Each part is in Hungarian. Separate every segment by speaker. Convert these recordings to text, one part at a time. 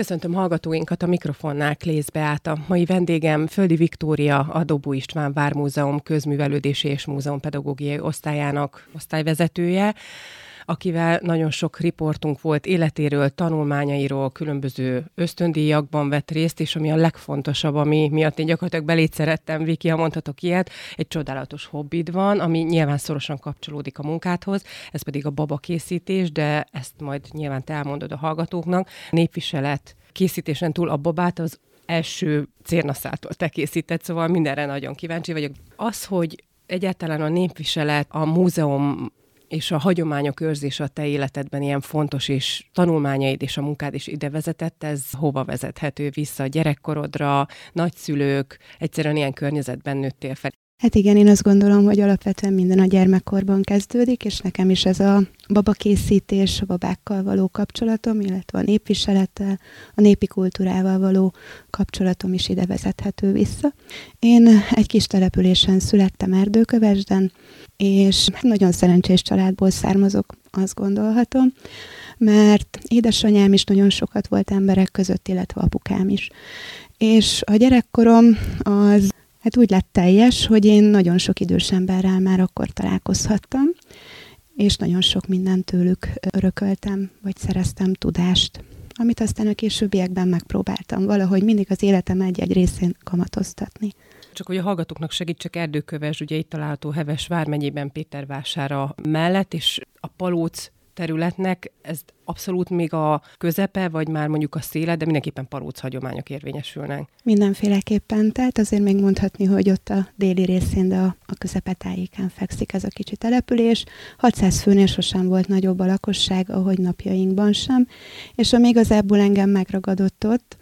Speaker 1: Köszöntöm hallgatóinkat a mikrofonnál Klész Beáta. Mai vendégem Földi Viktória, a Dobó István Vármúzeum közművelődési és múzeumpedagógiai osztályának osztályvezetője akivel nagyon sok riportunk volt életéről, tanulmányairól, különböző ösztöndíjakban vett részt, és ami a legfontosabb, ami miatt én gyakorlatilag belét szerettem, Viki, ha mondhatok ilyet, egy csodálatos hobbid van, ami nyilván szorosan kapcsolódik a munkádhoz, ez pedig a baba készítés, de ezt majd nyilván te elmondod a hallgatóknak. Népviselet készítésen túl a babát az első cérnaszától te készített, szóval mindenre nagyon kíváncsi vagyok. Az, hogy egyáltalán a népviselet, a múzeum és a hagyományok őrzése a te életedben ilyen fontos, és tanulmányaid és a munkád is ide vezetett, ez hova vezethető vissza? A gyerekkorodra, nagyszülők, egyszerűen ilyen környezetben nőttél fel.
Speaker 2: Hát igen, én azt gondolom, hogy alapvetően minden a gyermekkorban kezdődik, és nekem is ez a babakészítés, a babákkal való kapcsolatom, illetve a népviselettel, a népi kultúrával való kapcsolatom is ide vezethető vissza. Én egy kis településen születtem Erdőkövesden, és nagyon szerencsés családból származok, azt gondolhatom, mert édesanyám is nagyon sokat volt emberek között, illetve apukám is. És a gyerekkorom az hát úgy lett teljes, hogy én nagyon sok idős emberrel már akkor találkozhattam, és nagyon sok mindent tőlük örököltem, vagy szereztem tudást, amit aztán a későbbiekben megpróbáltam valahogy mindig az életem egy-egy részén kamatoztatni.
Speaker 1: Csak hogy a hallgatóknak segítsek, Erdőköves, ugye itt található Heves vármegyében Pétervására mellett, és a Palóc területnek ez abszolút még a közepe, vagy már mondjuk a széle, de mindenképpen palóc hagyományok érvényesülnek.
Speaker 2: Mindenféleképpen, tehát azért még mondhatni, hogy ott a déli részén, de a, a közepe tájéken fekszik ez a kicsi település. 600 főnél sosem volt nagyobb a lakosság, ahogy napjainkban sem, és ami igazából engem megragadott ott,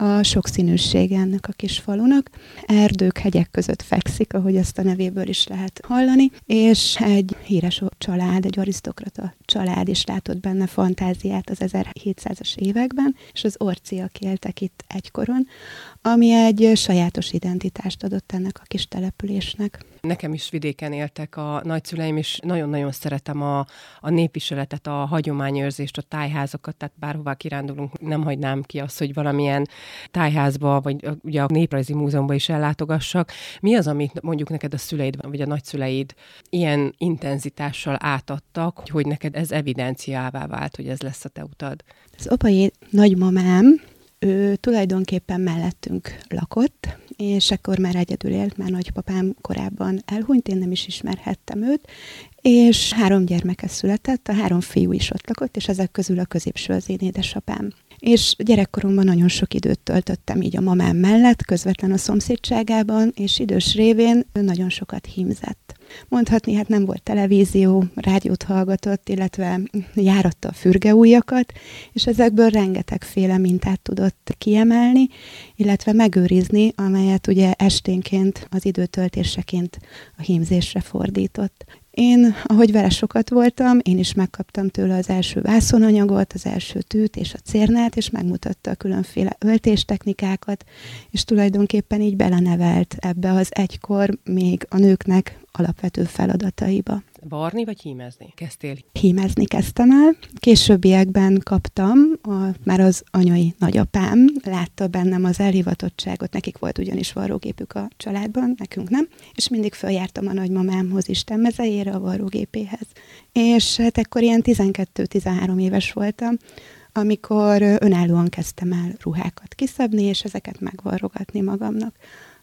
Speaker 2: a sokszínűség ennek a kis falunak. Erdők, hegyek között fekszik, ahogy azt a nevéből is lehet hallani, és egy híres család, egy arisztokrata család is látott benne fantáziát az 1700-as években, és az orciak éltek itt egykoron, ami egy sajátos identitást adott ennek a kis településnek.
Speaker 1: Nekem is vidéken éltek a nagyszüleim, és nagyon-nagyon szeretem a, a népviseletet, a hagyományőrzést, a tájházakat, tehát bárhová kirándulunk, nem hagynám ki azt, hogy valamilyen tájházba, vagy ugye a Néprajzi Múzeumban is ellátogassak. Mi az, amit mondjuk neked a szüleid, vagy a nagyszüleid ilyen intenzitással átadtak, hogy neked ez evidenciává vált, hogy ez lesz a te utad?
Speaker 2: Az apai nagymamám, ő tulajdonképpen mellettünk lakott, és akkor már egyedül élt, már nagypapám korábban elhunyt, én nem is ismerhettem őt, és három gyermeke született, a három fiú is ott lakott, és ezek közül a középső az én édesapám. És gyerekkoromban nagyon sok időt töltöttem így a mamám mellett, közvetlen a szomszédságában, és idős révén nagyon sokat hímzett. Mondhatni, hát nem volt televízió, rádiót hallgatott, illetve járatta a fürgeújakat, és ezekből rengetegféle mintát tudott kiemelni, illetve megőrizni, amelyet ugye esténként az időtöltéseként a hímzésre fordított. Én, ahogy vele sokat voltam, én is megkaptam tőle az első vászonanyagot, az első tűt és a cérnát, és megmutatta a különféle öltéstechnikákat, és tulajdonképpen így belenevelt ebbe az egykor még a nőknek alapvető feladataiba.
Speaker 1: Varni vagy hímezni kezdtél?
Speaker 2: Hímezni kezdtem el. Későbbiekben kaptam, a, már az anyai nagyapám látta bennem az elhivatottságot, nekik volt ugyanis varrógépük a családban, nekünk nem, és mindig följártam a nagymamámhoz Isten mezejére, a varrógépéhez. És hát ekkor ilyen 12-13 éves voltam, amikor önállóan kezdtem el ruhákat kiszabni, és ezeket megvarrogatni magamnak.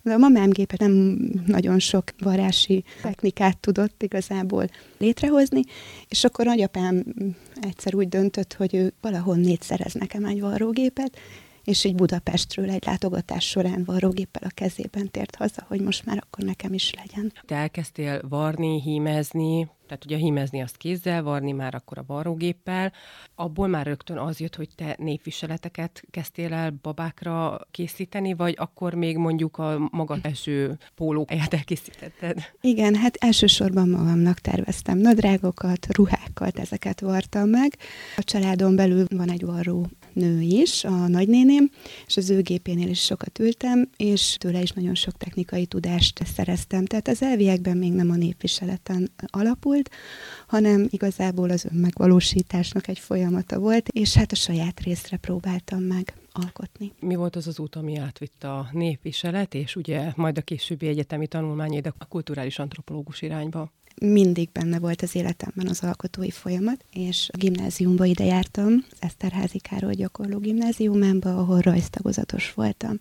Speaker 2: De a mamám gépe nem nagyon sok varási technikát tudott igazából létrehozni, és akkor nagyapám egyszer úgy döntött, hogy ő valahol szerez nekem egy varrógépet, és így Budapestről egy látogatás során varrógéppel a kezében tért haza, hogy most már akkor nekem is legyen.
Speaker 1: Te elkezdtél varni, hímezni, tehát ugye hímezni azt kézzel, varni már akkor a varrógéppel. Abból már rögtön az jött, hogy te népviseleteket kezdtél el babákra készíteni, vagy akkor még mondjuk a maga első pólóját elkészítetted?
Speaker 2: Igen, hát elsősorban magamnak terveztem nadrágokat, ruhákat, ezeket vartam meg. A családon belül van egy varró nő is, a nagynéném, és az ő gépénél is sokat ültem, és tőle is nagyon sok technikai tudást szereztem. Tehát az elviekben még nem a népviseleten alapult, hanem igazából az önmegvalósításnak egy folyamata volt, és hát a saját részre próbáltam meg alkotni.
Speaker 1: Mi volt az az út, ami átvitt a népviselet, és ugye majd a későbbi egyetemi tanulmányaid a kulturális antropológus irányba?
Speaker 2: Mindig benne volt az életemben az alkotói folyamat, és a gimnáziumba ide jártam, Eszterházi Károly gyakorló gimnáziumába, ahol rajztagozatos voltam.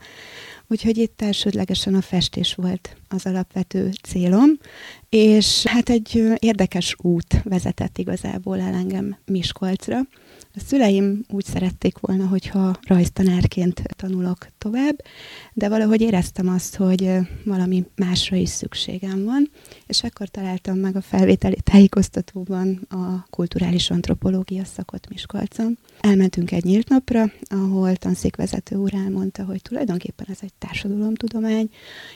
Speaker 2: Úgyhogy itt elsődlegesen a festés volt az alapvető célom, és hát egy érdekes út vezetett igazából el engem Miskolcra. A szüleim úgy szerették volna, hogyha rajztanárként tanulok tovább, de valahogy éreztem azt, hogy valami másra is szükségem van, és akkor találtam meg a felvételi tájékoztatóban a kulturális antropológia szakot Miskolcon. Elmentünk egy nyílt napra, ahol tanszékvezető úr elmondta, hogy tulajdonképpen ez egy társadalomtudomány,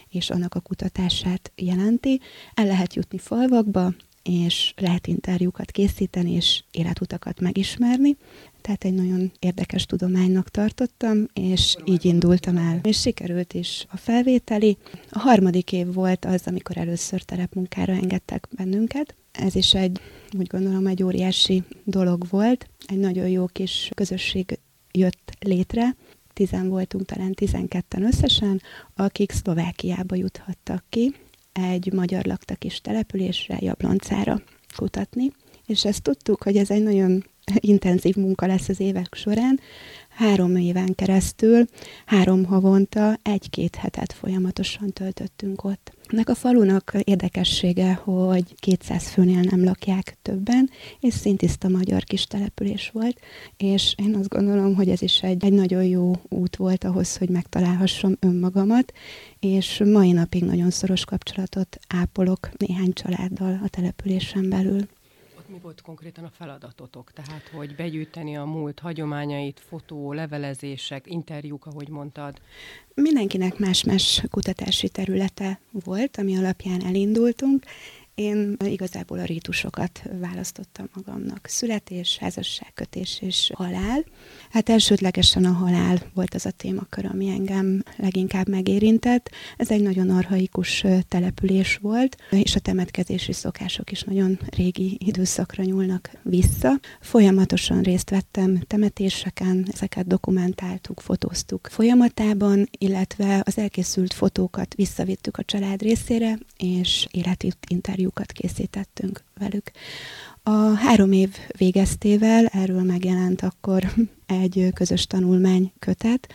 Speaker 2: és annak a kutatását jelenti. El lehet jutni falvakba, és lehet interjúkat készíteni, és életutakat megismerni. Tehát egy nagyon érdekes tudománynak tartottam, és így indultam el. És sikerült is a felvételi. A harmadik év volt az, amikor először terepmunkára engedtek bennünket. Ez is egy, úgy gondolom, egy óriási dolog volt. Egy nagyon jó kis közösség jött létre. Tizen voltunk, talán tizenketten összesen, akik Szlovákiába juthattak ki, egy magyar laktak is településre, Jabloncára kutatni. És ezt tudtuk, hogy ez egy nagyon intenzív munka lesz az évek során. Három éven keresztül, három havonta, egy-két hetet folyamatosan töltöttünk ott. Ennek a falunak érdekessége, hogy 200 főnél nem lakják többen, és szintiszta magyar kis település volt, és én azt gondolom, hogy ez is egy, egy nagyon jó út volt ahhoz, hogy megtalálhassam önmagamat, és mai napig nagyon szoros kapcsolatot ápolok néhány családdal a településen belül
Speaker 1: mi volt konkrétan a feladatotok? Tehát, hogy begyűjteni a múlt hagyományait, fotó, levelezések, interjúk, ahogy mondtad?
Speaker 2: Mindenkinek más-más kutatási területe volt, ami alapján elindultunk, én igazából a rítusokat választottam magamnak. Születés, házasságkötés és halál. Hát elsődlegesen a halál volt az a témakör, ami engem leginkább megérintett. Ez egy nagyon arhaikus település volt, és a temetkezési szokások is nagyon régi időszakra nyúlnak vissza. Folyamatosan részt vettem temetéseken, ezeket dokumentáltuk, fotóztuk folyamatában, illetve az elkészült fotókat visszavittük a család részére, és életinterjú interjúkat készítettünk velük. A három év végeztével erről megjelent akkor egy közös tanulmány kötet.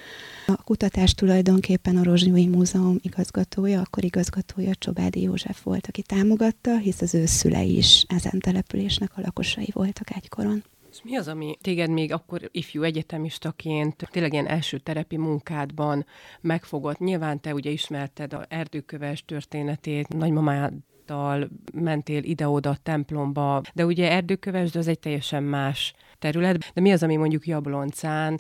Speaker 2: A kutatás tulajdonképpen a Rozsnyói Múzeum igazgatója, akkor igazgatója Csobádi József volt, aki támogatta, hisz az ő szülei is ezen településnek a lakosai voltak egykoron.
Speaker 1: És mi az, ami téged még akkor ifjú egyetemistaként, tényleg ilyen első terepi munkádban megfogott? Nyilván te ugye ismerted a erdőköves történetét, nagymamád vonattal mentél ide-oda templomba, de ugye erdőkövesd az egy teljesen más terület, de mi az, ami mondjuk Jabloncán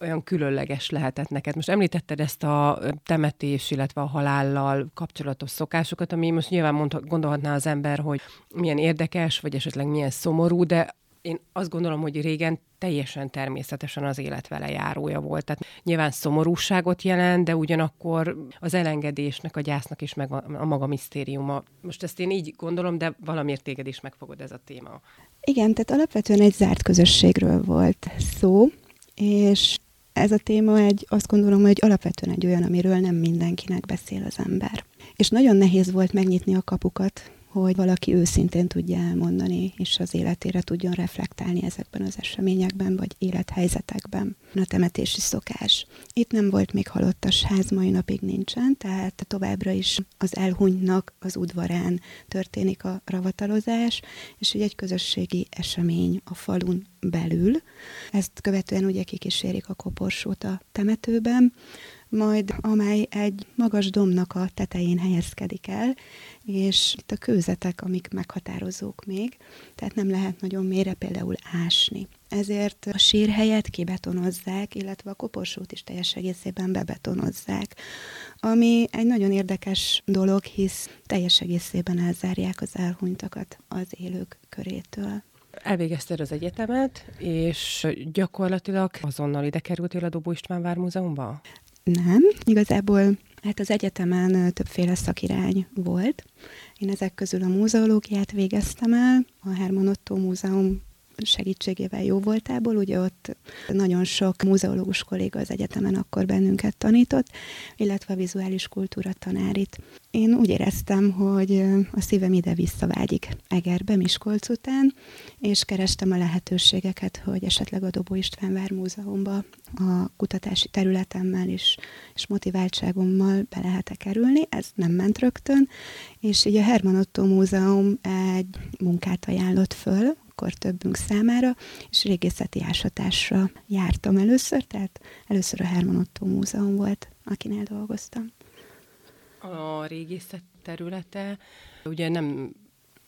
Speaker 1: olyan különleges lehetett neked. Most említetted ezt a temetés, illetve a halállal kapcsolatos szokásokat, ami most nyilván mondhat, gondolhatná az ember, hogy milyen érdekes, vagy esetleg milyen szomorú, de én azt gondolom, hogy régen teljesen természetesen az élet vele járója volt. Tehát nyilván szomorúságot jelent, de ugyanakkor az elengedésnek, a gyásznak is meg a maga misztériuma. Most ezt én így gondolom, de valamiért téged is megfogod ez a téma.
Speaker 2: Igen, tehát alapvetően egy zárt közösségről volt szó, és ez a téma egy, azt gondolom, hogy alapvetően egy olyan, amiről nem mindenkinek beszél az ember. És nagyon nehéz volt megnyitni a kapukat hogy valaki őszintén tudja elmondani, és az életére tudjon reflektálni ezekben az eseményekben, vagy élethelyzetekben. A temetési szokás. Itt nem volt még halottas ház, mai napig nincsen, tehát továbbra is az elhunynak az udvarán történik a ravatalozás, és egy közösségi esemény a falun belül. Ezt követően ugye kikísérik a koporsót a temetőben, majd amely egy magas domnak a tetején helyezkedik el, és itt a kőzetek, amik meghatározók még, tehát nem lehet nagyon mélyre például ásni. Ezért a sírhelyet kibetonozzák, illetve a koporsót is teljes egészében bebetonozzák, ami egy nagyon érdekes dolog, hisz teljes egészében elzárják az elhunytakat az élők körétől.
Speaker 1: Elvégezted az egyetemet, és gyakorlatilag azonnal ide kerültél a Dobó István Vármúzeumba?
Speaker 2: Nem, igazából hát az egyetemen többféle szakirány volt. Én ezek közül a múzeológiát végeztem el, a Herman Otto Múzeum segítségével jó voltából, ugye ott nagyon sok múzeológus kolléga az egyetemen akkor bennünket tanított, illetve a vizuális kultúra tanárit. Én úgy éreztem, hogy a szívem ide visszavágyik Egerbe, Miskolc után, és kerestem a lehetőségeket, hogy esetleg a Dobó István Vár Múzeumba a kutatási területemmel is, és motiváltságommal be lehet-e kerülni. Ez nem ment rögtön, és így a Herman Otto Múzeum egy munkát ajánlott föl, akkor többünk számára, és régészeti ásatásra jártam először, tehát először a Herman Otto Múzeum volt, akinél dolgoztam.
Speaker 1: A régészet területe ugye nem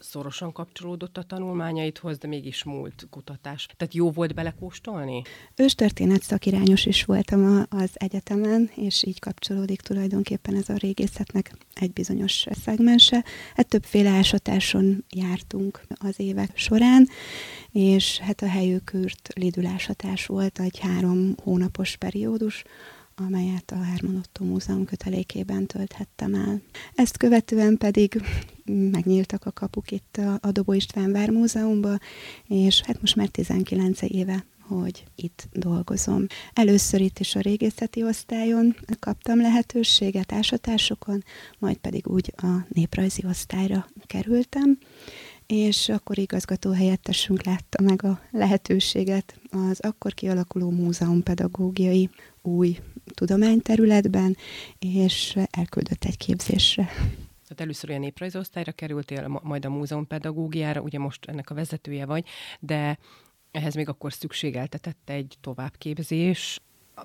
Speaker 1: szorosan kapcsolódott a tanulmányaidhoz, de mégis múlt kutatás. Tehát jó volt belekóstolni?
Speaker 2: Őstörténet szakirányos is voltam az egyetemen, és így kapcsolódik tulajdonképpen ez a régészetnek egy bizonyos szegmense. Hát többféle ásatáson jártunk az évek során, és hát a helyőkürt lidülásatás volt egy három hónapos periódus, amelyet a Herman Otto Múzeum kötelékében tölthettem el. Ezt követően pedig megnyíltak a kapuk itt a, a Dobó István Vár Múzeumban, és hát most már 19 éve hogy itt dolgozom. Először itt is a régészeti osztályon kaptam lehetőséget ásatásokon, majd pedig úgy a néprajzi osztályra kerültem, és akkor igazgató helyettesünk látta meg a lehetőséget az akkor kialakuló múzeumpedagógiai új tudományterületben, és elküldött egy képzésre.
Speaker 1: Tehát először olyan néprajzosztályra kerültél, majd a múzeumpedagógiára, ugye most ennek a vezetője vagy, de ehhez még akkor szükségeltetett egy továbbképzés,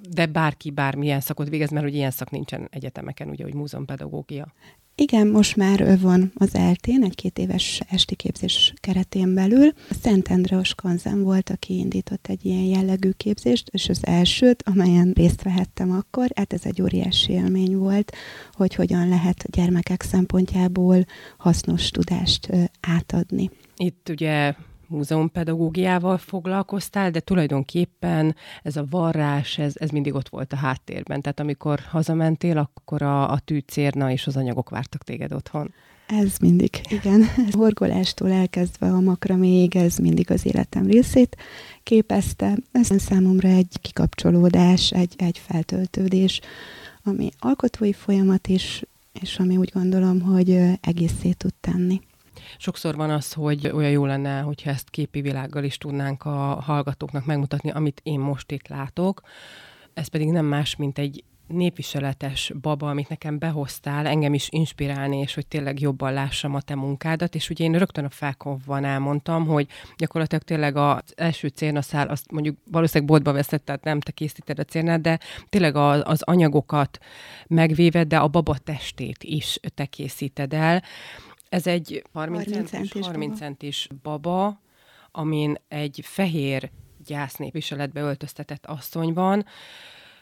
Speaker 1: de bárki bármilyen szakot végez, mert ugye ilyen szak nincsen egyetemeken, ugye, hogy múzeumpedagógia.
Speaker 2: Igen, most már van az eltén, egy két éves esti képzés keretén belül. A Szent András Kanzen volt, aki indított egy ilyen jellegű képzést, és az elsőt, amelyen részt vehettem akkor, hát ez egy óriási élmény volt, hogy hogyan lehet gyermekek szempontjából hasznos tudást átadni.
Speaker 1: Itt ugye múzeumpedagógiával foglalkoztál, de tulajdonképpen ez a varrás, ez, ez mindig ott volt a háttérben. Tehát amikor hazamentél, akkor a, a tűcérna és az anyagok vártak téged otthon.
Speaker 2: Ez mindig, igen. A horgolástól elkezdve a makraméig, ez mindig az életem részét képezte. Ez számomra egy kikapcsolódás, egy, egy feltöltődés, ami alkotói folyamat is, és ami úgy gondolom, hogy egészé tud tenni.
Speaker 1: Sokszor van az, hogy olyan jó lenne, hogyha ezt képi világgal is tudnánk a hallgatóknak megmutatni, amit én most itt látok. Ez pedig nem más, mint egy népviseletes baba, amit nekem behoztál, engem is inspirálni, és hogy tényleg jobban lássam a te munkádat, és ugye én rögtön a felkonfban elmondtam, hogy gyakorlatilag tényleg az első cérnaszál, azt mondjuk valószínűleg boltba veszett, tehát nem te készíted a cérnát, de tényleg az, az anyagokat megvéved, de a baba testét is te készíted el, ez egy 30, 30 centis, 30 centis baba, amin egy fehér gyásznépviseletbe öltöztetett asszony van,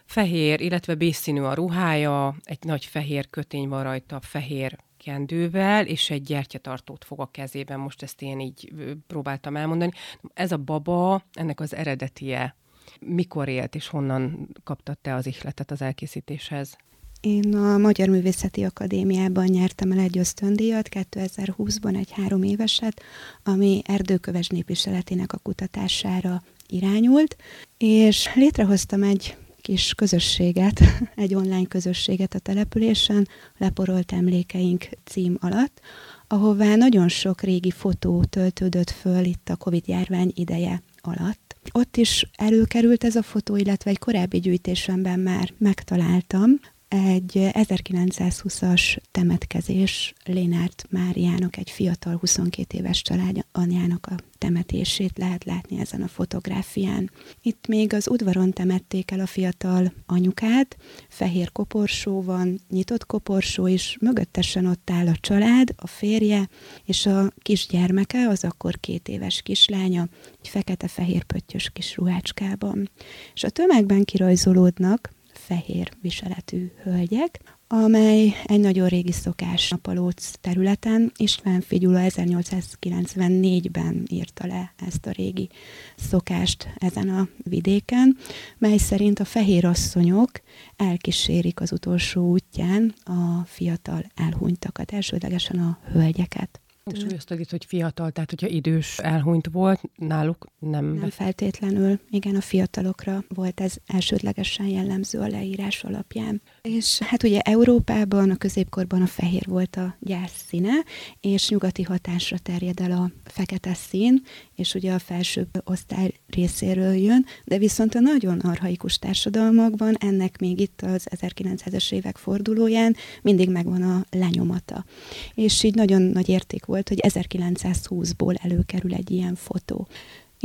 Speaker 1: fehér, illetve bészszínű a ruhája, egy nagy fehér kötény van rajta, fehér kendővel, és egy gyertyatartót fog a kezében. Most ezt én így próbáltam elmondani. Ez a baba, ennek az eredetie. Mikor élt, és honnan kaptad te az ihletet az elkészítéshez?
Speaker 2: Én a Magyar Művészeti Akadémiában nyertem el egy ösztöndíjat 2020-ban egy három éveset, ami erdőköves népviseletének a kutatására irányult, és létrehoztam egy kis közösséget, egy online közösséget a településen, Leporolt Emlékeink cím alatt, ahová nagyon sok régi fotó töltődött föl itt a Covid-járvány ideje alatt. Ott is előkerült ez a fotó, illetve egy korábbi gyűjtésemben már megtaláltam, egy 1920-as temetkezés Lénárt Máriának, egy fiatal 22 éves család anyjának a temetését lehet látni ezen a fotográfián. Itt még az udvaron temették el a fiatal anyukát, fehér koporsó van, nyitott koporsó is, mögöttesen ott áll a család, a férje és a kisgyermeke, az akkor két éves kislánya, egy fekete-fehér pöttyös kis ruhácskában. És a tömegben kirajzolódnak fehér viseletű hölgyek, amely egy nagyon régi szokás a Palóc területen. István Figyula 1894-ben írta le ezt a régi szokást ezen a vidéken, mely szerint a fehér asszonyok elkísérik az utolsó útján a fiatal elhunytakat, elsődlegesen a hölgyeket.
Speaker 1: Súlyoztad itt, hogy fiatal, tehát hogyha idős elhunyt volt, náluk nem...
Speaker 2: Nem feltétlenül. Igen, a fiatalokra volt ez elsődlegesen jellemző a leírás alapján. És hát ugye Európában a középkorban a fehér volt a gyász színe, és nyugati hatásra terjed el a fekete szín, és ugye a felsőbb osztály részéről jön, de viszont a nagyon arhaikus társadalmakban ennek még itt az 1900-es évek fordulóján mindig megvan a lenyomata. És így nagyon nagy érték volt, hogy 1920-ból előkerül egy ilyen fotó.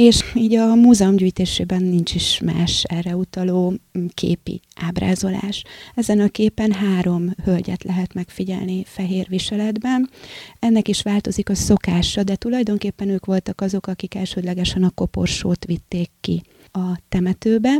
Speaker 2: És így a múzeum gyűjtésében nincs is más erre utaló mm, képi ábrázolás. Ezen a képen három hölgyet lehet megfigyelni fehér viseletben. Ennek is változik a szokása, de tulajdonképpen ők voltak azok, akik elsődlegesen a koporsót vitték ki a temetőbe,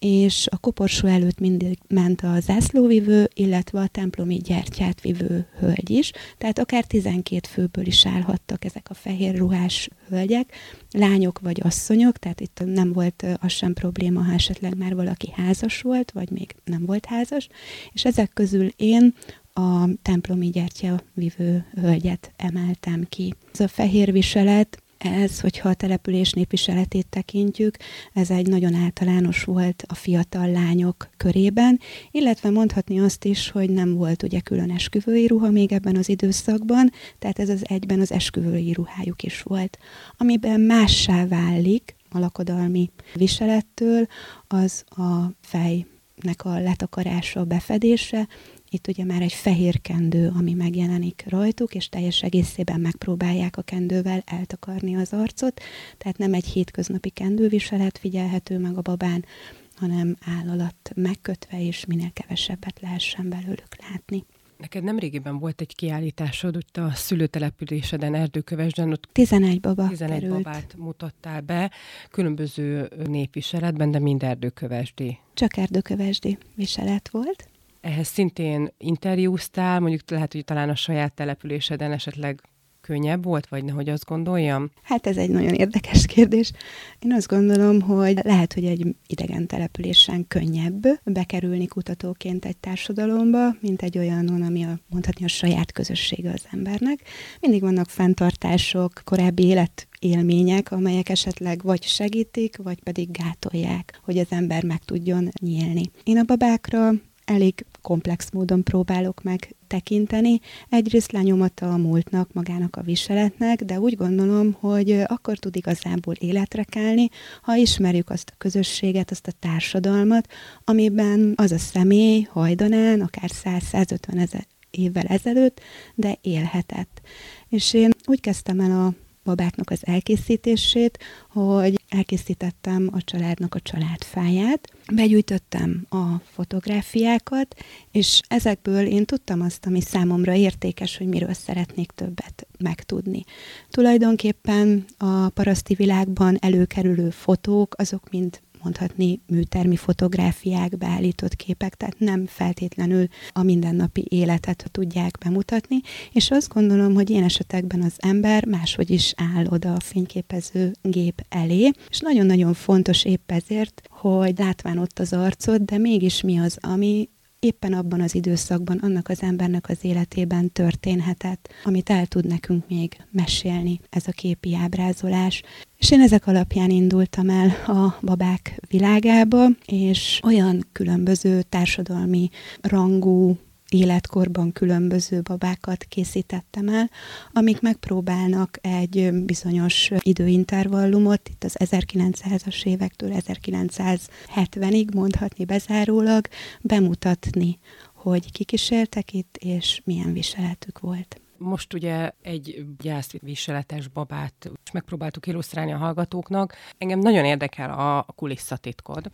Speaker 2: és a koporsó előtt mindig ment a zászlóvivő, illetve a templomi gyertyát vivő hölgy is, tehát akár 12 főből is állhattak ezek a fehér ruhás hölgyek, lányok vagy asszonyok, tehát itt nem volt az sem probléma, ha esetleg már valaki házas volt, vagy még nem volt házas, és ezek közül én a templomi gyertya vivő hölgyet emeltem ki. Ez a fehér viselet ez, hogyha a település népviseletét tekintjük, ez egy nagyon általános volt a fiatal lányok körében, illetve mondhatni azt is, hogy nem volt ugye külön esküvői ruha még ebben az időszakban, tehát ez az egyben az esküvői ruhájuk is volt. Amiben mássá válik a lakodalmi viselettől, az a fejnek a letakarása, a befedése, itt ugye már egy fehér kendő, ami megjelenik rajtuk, és teljes egészében megpróbálják a kendővel eltakarni az arcot, tehát nem egy hétköznapi kendőviselet figyelhető meg a babán, hanem áll alatt megkötve, és minél kevesebbet lehessen belőlük látni.
Speaker 1: Neked nem régiben volt egy kiállításod, ott a szülőtelepüléseden, Erdőkövesden, ott
Speaker 2: 11 baba
Speaker 1: 11
Speaker 2: került.
Speaker 1: babát mutattál be, különböző népviseletben, de mind erdőkövesdi.
Speaker 2: Csak erdőkövesdi viselet volt.
Speaker 1: Ehhez szintén interjúztál, mondjuk lehet, hogy talán a saját településeden esetleg könnyebb volt, vagy nehogy azt gondoljam?
Speaker 2: Hát ez egy nagyon érdekes kérdés. Én azt gondolom, hogy lehet, hogy egy idegen településen könnyebb bekerülni kutatóként egy társadalomba, mint egy olyanon, ami a, mondhatni a saját közössége az embernek. Mindig vannak fenntartások, korábbi élet élmények, amelyek esetleg vagy segítik, vagy pedig gátolják, hogy az ember meg tudjon nyílni. Én a babákra elég komplex módon próbálok meg tekinteni. Egyrészt lenyomata a múltnak, magának a viseletnek, de úgy gondolom, hogy akkor tud igazából életre kelni, ha ismerjük azt a közösséget, azt a társadalmat, amiben az a személy hajdanán, akár 100-150 ezer évvel ezelőtt, de élhetett. És én úgy kezdtem el a babáknak az elkészítését, hogy elkészítettem a családnak a családfáját, begyűjtöttem a fotográfiákat, és ezekből én tudtam azt, ami számomra értékes, hogy miről szeretnék többet megtudni. Tulajdonképpen a paraszti világban előkerülő fotók, azok mind mondhatni műtermi fotográfiák, beállított képek, tehát nem feltétlenül a mindennapi életet tudják bemutatni, és azt gondolom, hogy ilyen esetekben az ember máshogy is áll oda a fényképező gép elé, és nagyon-nagyon fontos épp ezért, hogy látván ott az arcot, de mégis mi az, ami éppen abban az időszakban annak az embernek az életében történhetett, amit el tud nekünk még mesélni ez a képi ábrázolás. És én ezek alapján indultam el a babák világába, és olyan különböző társadalmi rangú életkorban különböző babákat készítettem el, amik megpróbálnak egy bizonyos időintervallumot, itt az 1900-as évektől 1970-ig mondhatni bezárólag, bemutatni, hogy kik is éltek itt, és milyen viseletük volt.
Speaker 1: Most ugye egy gyászviseletes babát megpróbáltuk illusztrálni a hallgatóknak. Engem nagyon érdekel a kulisszatitkod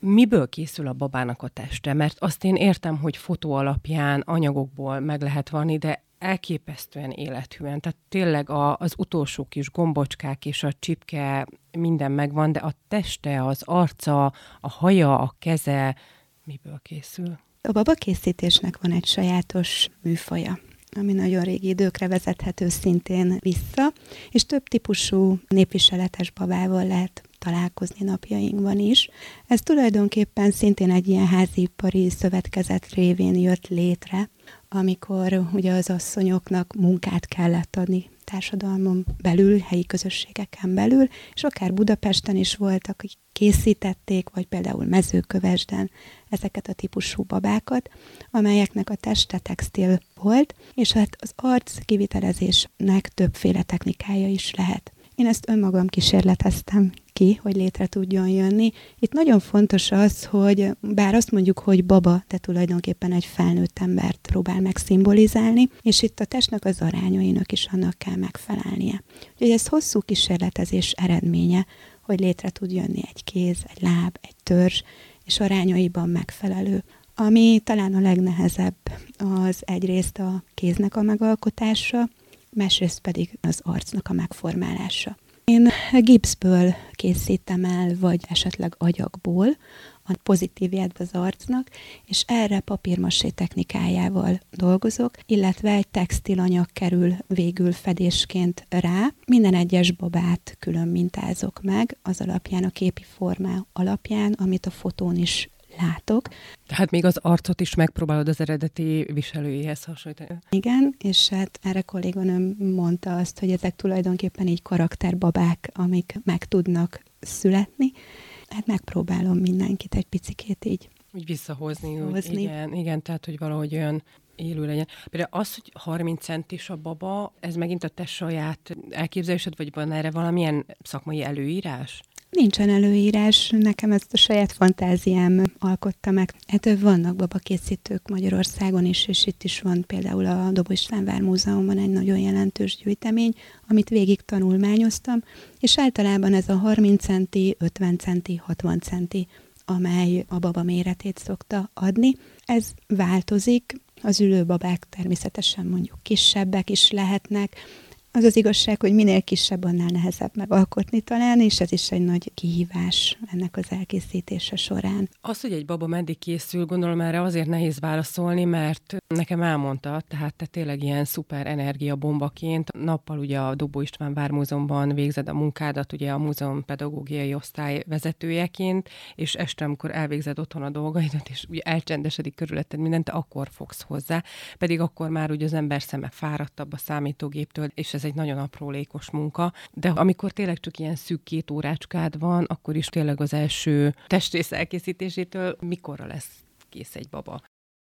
Speaker 1: miből készül a babának a teste? Mert azt én értem, hogy fotó alapján, anyagokból meg lehet vanni, de elképesztően élethűen. Tehát tényleg a, az utolsó kis gombocskák és a csipke minden megvan, de a teste, az arca, a haja, a keze miből készül?
Speaker 2: A babakészítésnek van egy sajátos műfaja ami nagyon régi időkre vezethető szintén vissza, és több típusú népviseletes babával lehet találkozni napjainkban is. Ez tulajdonképpen szintén egy ilyen házipari szövetkezet révén jött létre, amikor ugye az asszonyoknak munkát kellett adni társadalmon belül, helyi közösségeken belül, és akár Budapesten is voltak, akik készítették, vagy például mezőkövesden ezeket a típusú babákat, amelyeknek a teste textil volt, és hát az arc kivitelezésnek többféle technikája is lehet. Én ezt önmagam kísérleteztem ki, hogy létre tudjon jönni. Itt nagyon fontos az, hogy bár azt mondjuk, hogy baba, de tulajdonképpen egy felnőtt embert próbál meg szimbolizálni, és itt a testnek az arányainak is annak kell megfelelnie. Úgyhogy ez hosszú kísérletezés eredménye, hogy létre tud jönni egy kéz, egy láb, egy törzs, és arányaiban megfelelő. Ami talán a legnehezebb, az egyrészt a kéznek a megalkotása, másrészt pedig az arcnak a megformálása. Én gipszből készítem el, vagy esetleg agyagból a pozitívját az arcnak, és erre papírmasé technikájával dolgozok, illetve egy textilanyag kerül végül fedésként rá. Minden egyes babát külön mintázok meg, az alapján, a képi formá alapján, amit a fotón is látok.
Speaker 1: Tehát még az arcot is megpróbálod az eredeti viselőjéhez hasonlítani.
Speaker 2: Igen, és hát erre kolléganőm mondta azt, hogy ezek tulajdonképpen így karakterbabák, amik meg tudnak születni. Hát megpróbálom mindenkit egy picikét így
Speaker 1: úgy visszahozni. Úgy, igen, igen, tehát hogy valahogy olyan élő legyen. Például az, hogy 30 centis a baba, ez megint a te saját elképzelésed, vagy van erre valamilyen szakmai előírás?
Speaker 2: Nincsen előírás, nekem ezt a saját fantáziám alkotta meg. Hát vannak babakészítők Magyarországon is, és itt is van például a Dobó István Vár Múzeumban egy nagyon jelentős gyűjtemény, amit végig tanulmányoztam, és általában ez a 30 centi, 50 centi, 60 centi, amely a baba méretét szokta adni. Ez változik, az ülőbabák természetesen mondjuk kisebbek is lehetnek, az az igazság, hogy minél kisebb, annál nehezebb megalkotni talán, és ez is egy nagy kihívás ennek az elkészítése során.
Speaker 1: Az, hogy egy baba meddig készül, gondolom erre azért nehéz válaszolni, mert nekem elmondta, tehát te tényleg ilyen szuper energia bombaként nappal ugye a Dobó István Vármúzeumban végzed a munkádat, ugye a múzeum pedagógiai osztály vezetőjeként, és este, amikor elvégzed otthon a dolgaidat, és ugye elcsendesedik körülötted mindent, akkor fogsz hozzá, pedig akkor már ugye az ember szeme fáradtabb a számítógéptől, és ez egy nagyon aprólékos munka, de amikor tényleg csak ilyen szűk két órácskád van, akkor is tényleg az első testrész elkészítésétől mikorra lesz kész egy baba?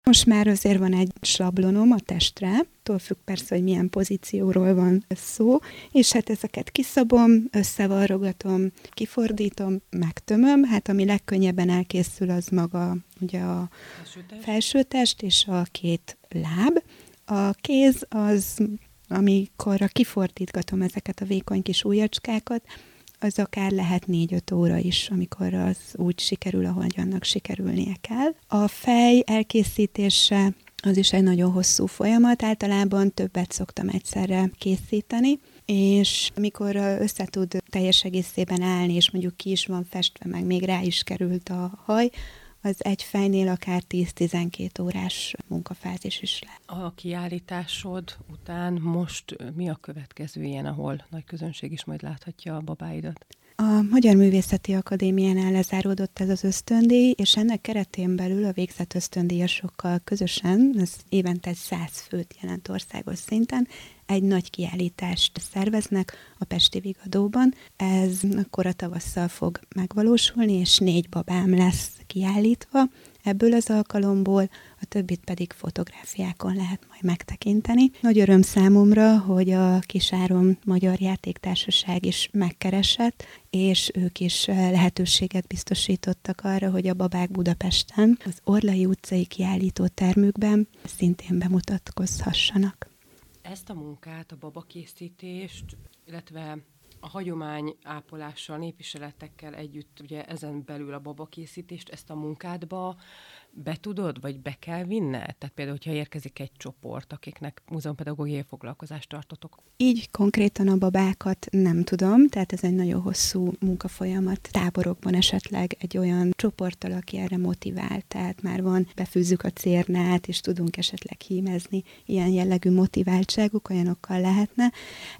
Speaker 2: Most már azért van egy sablonom a testre, attól függ persze, hogy milyen pozícióról van szó, és hát ezeket kiszabom, összevarrogatom, kifordítom, megtömöm, hát ami legkönnyebben elkészül, az maga ugye a felsőtest, felsőtest és a két láb. A kéz az amikor kifordítgatom ezeket a vékony kis ujjacskákat, az akár lehet négy-öt óra is, amikor az úgy sikerül, ahogy annak sikerülnie kell. A fej elkészítése az is egy nagyon hosszú folyamat, általában többet szoktam egyszerre készíteni, és amikor össze tud teljes egészében állni, és mondjuk ki is van festve, meg még rá is került a haj, az egy fejnél akár 10-12 órás munkafázis is lehet.
Speaker 1: A kiállításod után most mi a következő ilyen, ahol nagy közönség is majd láthatja a babáidat?
Speaker 2: A Magyar Művészeti Akadémiánál lezáródott ez az ösztöndíj, és ennek keretén belül a végzett ösztöndíjasokkal közösen, ez évente egy száz főt jelent országos szinten, egy nagy kiállítást szerveznek a Pesti Vigadóban. Ez akkor a tavasszal fog megvalósulni, és négy babám lesz kiállítva ebből az alkalomból, a többit pedig fotográfiákon lehet majd megtekinteni. Nagy öröm számomra, hogy a Kisárom Magyar Játéktársaság is megkeresett, és ők is lehetőséget biztosítottak arra, hogy a babák Budapesten az Orlai utcai kiállító termükben szintén bemutatkozhassanak.
Speaker 1: Ezt a munkát, a babakészítést, illetve a hagyomány ápolással, népviseletekkel együtt, ugye ezen belül a babakészítést, ezt a munkádba be tudod, vagy be kell vinne? Tehát például, hogyha érkezik egy csoport, akiknek múzeumpedagógiai foglalkozást tartotok.
Speaker 2: Így konkrétan a babákat nem tudom, tehát ez egy nagyon hosszú munkafolyamat. Táborokban esetleg egy olyan csoporttal, aki erre motivál, tehát már van, befűzzük a cérnát, és tudunk esetleg hímezni, ilyen jellegű motiváltságuk olyanokkal lehetne.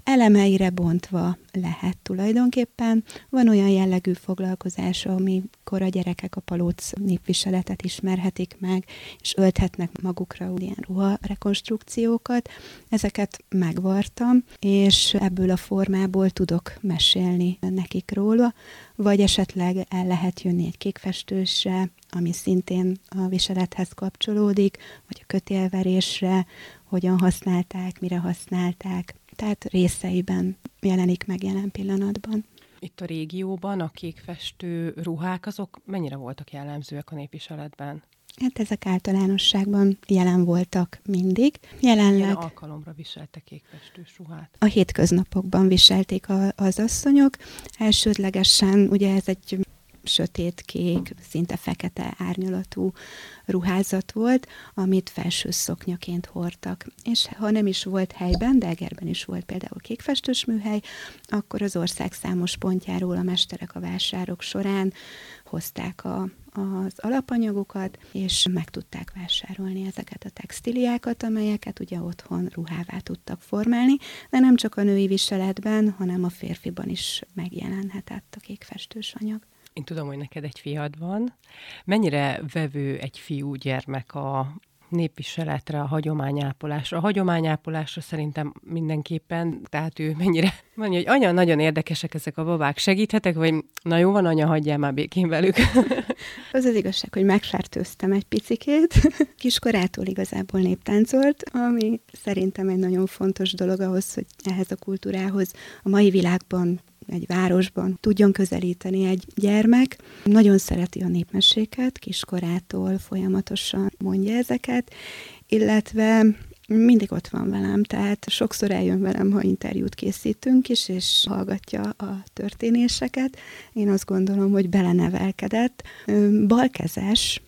Speaker 2: Elemeire bontva lehet tulajdonképpen. Van olyan jellegű foglalkozás, amikor a gyerekek a palóc népviseletet ismer ismerhetik meg, és ölthetnek magukra ilyen ruha rekonstrukciókat. Ezeket megvartam, és ebből a formából tudok mesélni nekik róla, vagy esetleg el lehet jönni egy kékfestősre, ami szintén a viselethez kapcsolódik, vagy a kötélverésre, hogyan használták, mire használták. Tehát részeiben jelenik meg jelen pillanatban.
Speaker 1: Itt a régióban a kékfestő ruhák, azok mennyire voltak jellemzőek a népviseletben?
Speaker 2: Hát ezek általánosságban jelen voltak mindig. Jelenleg... Milyen
Speaker 1: alkalomra viseltek kékfestős ruhát?
Speaker 2: A hétköznapokban viselték a, az asszonyok. Elsődlegesen ugye ez egy sötétkék, szinte fekete árnyalatú ruházat volt, amit felső szoknyaként hordtak. És ha nem is volt helyben, de Egerben is volt például kékfestős műhely, akkor az ország számos pontjáról a mesterek a vásárok során hozták a, az alapanyagokat, és meg tudták vásárolni ezeket a textiliákat, amelyeket ugye otthon ruhává tudtak formálni, de nem csak a női viseletben, hanem a férfiban is megjelenhetett a kékfestős anyag.
Speaker 1: Én tudom, hogy neked egy fiad van. Mennyire vevő egy fiú gyermek a népviseletre, a hagyományápolásra. A hagyományápolásra szerintem mindenképpen, tehát ő mennyire mondja, hogy anya, nagyon érdekesek ezek a babák, segíthetek, vagy na jó van, anya, hagyjál már békén velük.
Speaker 2: Az az igazság, hogy megfertőztem egy picikét. Kiskorától igazából néptáncolt, ami szerintem egy nagyon fontos dolog ahhoz, hogy ehhez a kultúrához a mai világban egy városban tudjon közelíteni egy gyermek. Nagyon szereti a népmeséket, kiskorától folyamatosan mondja ezeket, illetve mindig ott van velem, tehát sokszor eljön velem, ha interjút készítünk is, és hallgatja a történéseket. Én azt gondolom, hogy belenevelkedett. Balkezes,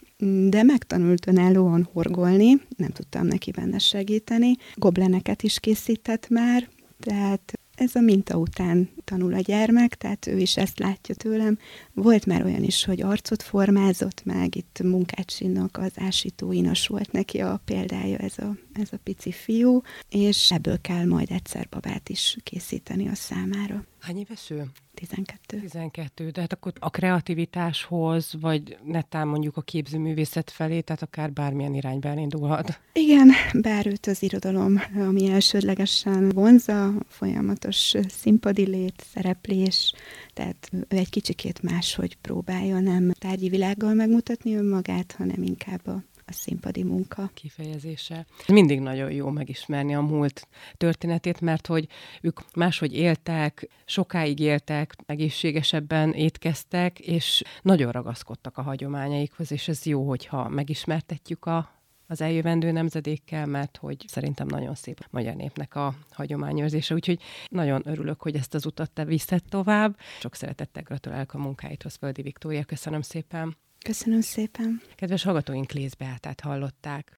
Speaker 2: de megtanult önállóan horgolni, nem tudtam neki benne segíteni. Gobleneket is készített már, tehát ez a minta után tanul a gyermek, tehát ő is ezt látja tőlem. Volt már olyan is, hogy arcot formázott meg, itt munkácsinak az ásítóinas volt neki a példája ez a, ez a pici fiú, és ebből kell majd egyszer babát is készíteni a számára.
Speaker 1: Hány éves ő?
Speaker 2: 12.
Speaker 1: 12, tehát akkor a kreativitáshoz, vagy netán mondjuk a képzőművészet felé, tehát akár bármilyen irányba elindulhat.
Speaker 2: Igen, bár őt az irodalom, ami elsődlegesen vonza, folyamatos színpadi lét, szereplés, tehát ő egy kicsikét máshogy próbálja nem tárgyi világgal megmutatni önmagát, hanem inkább a a színpadi munka.
Speaker 1: Kifejezése. Mindig nagyon jó megismerni a múlt történetét, mert hogy ők máshogy éltek, sokáig éltek, egészségesebben étkeztek, és nagyon ragaszkodtak a hagyományaikhoz, és ez jó, hogyha megismertetjük a az eljövendő nemzedékkel, mert hogy szerintem nagyon szép magyar népnek a hagyományőrzése. Úgyhogy nagyon örülök, hogy ezt az utat te viszed tovább. Sok szeretettel gratulálok a munkáithoz, Földi Viktória. Köszönöm szépen.
Speaker 2: Köszönöm szépen.
Speaker 1: Kedves hallgatóink, Lész hallották.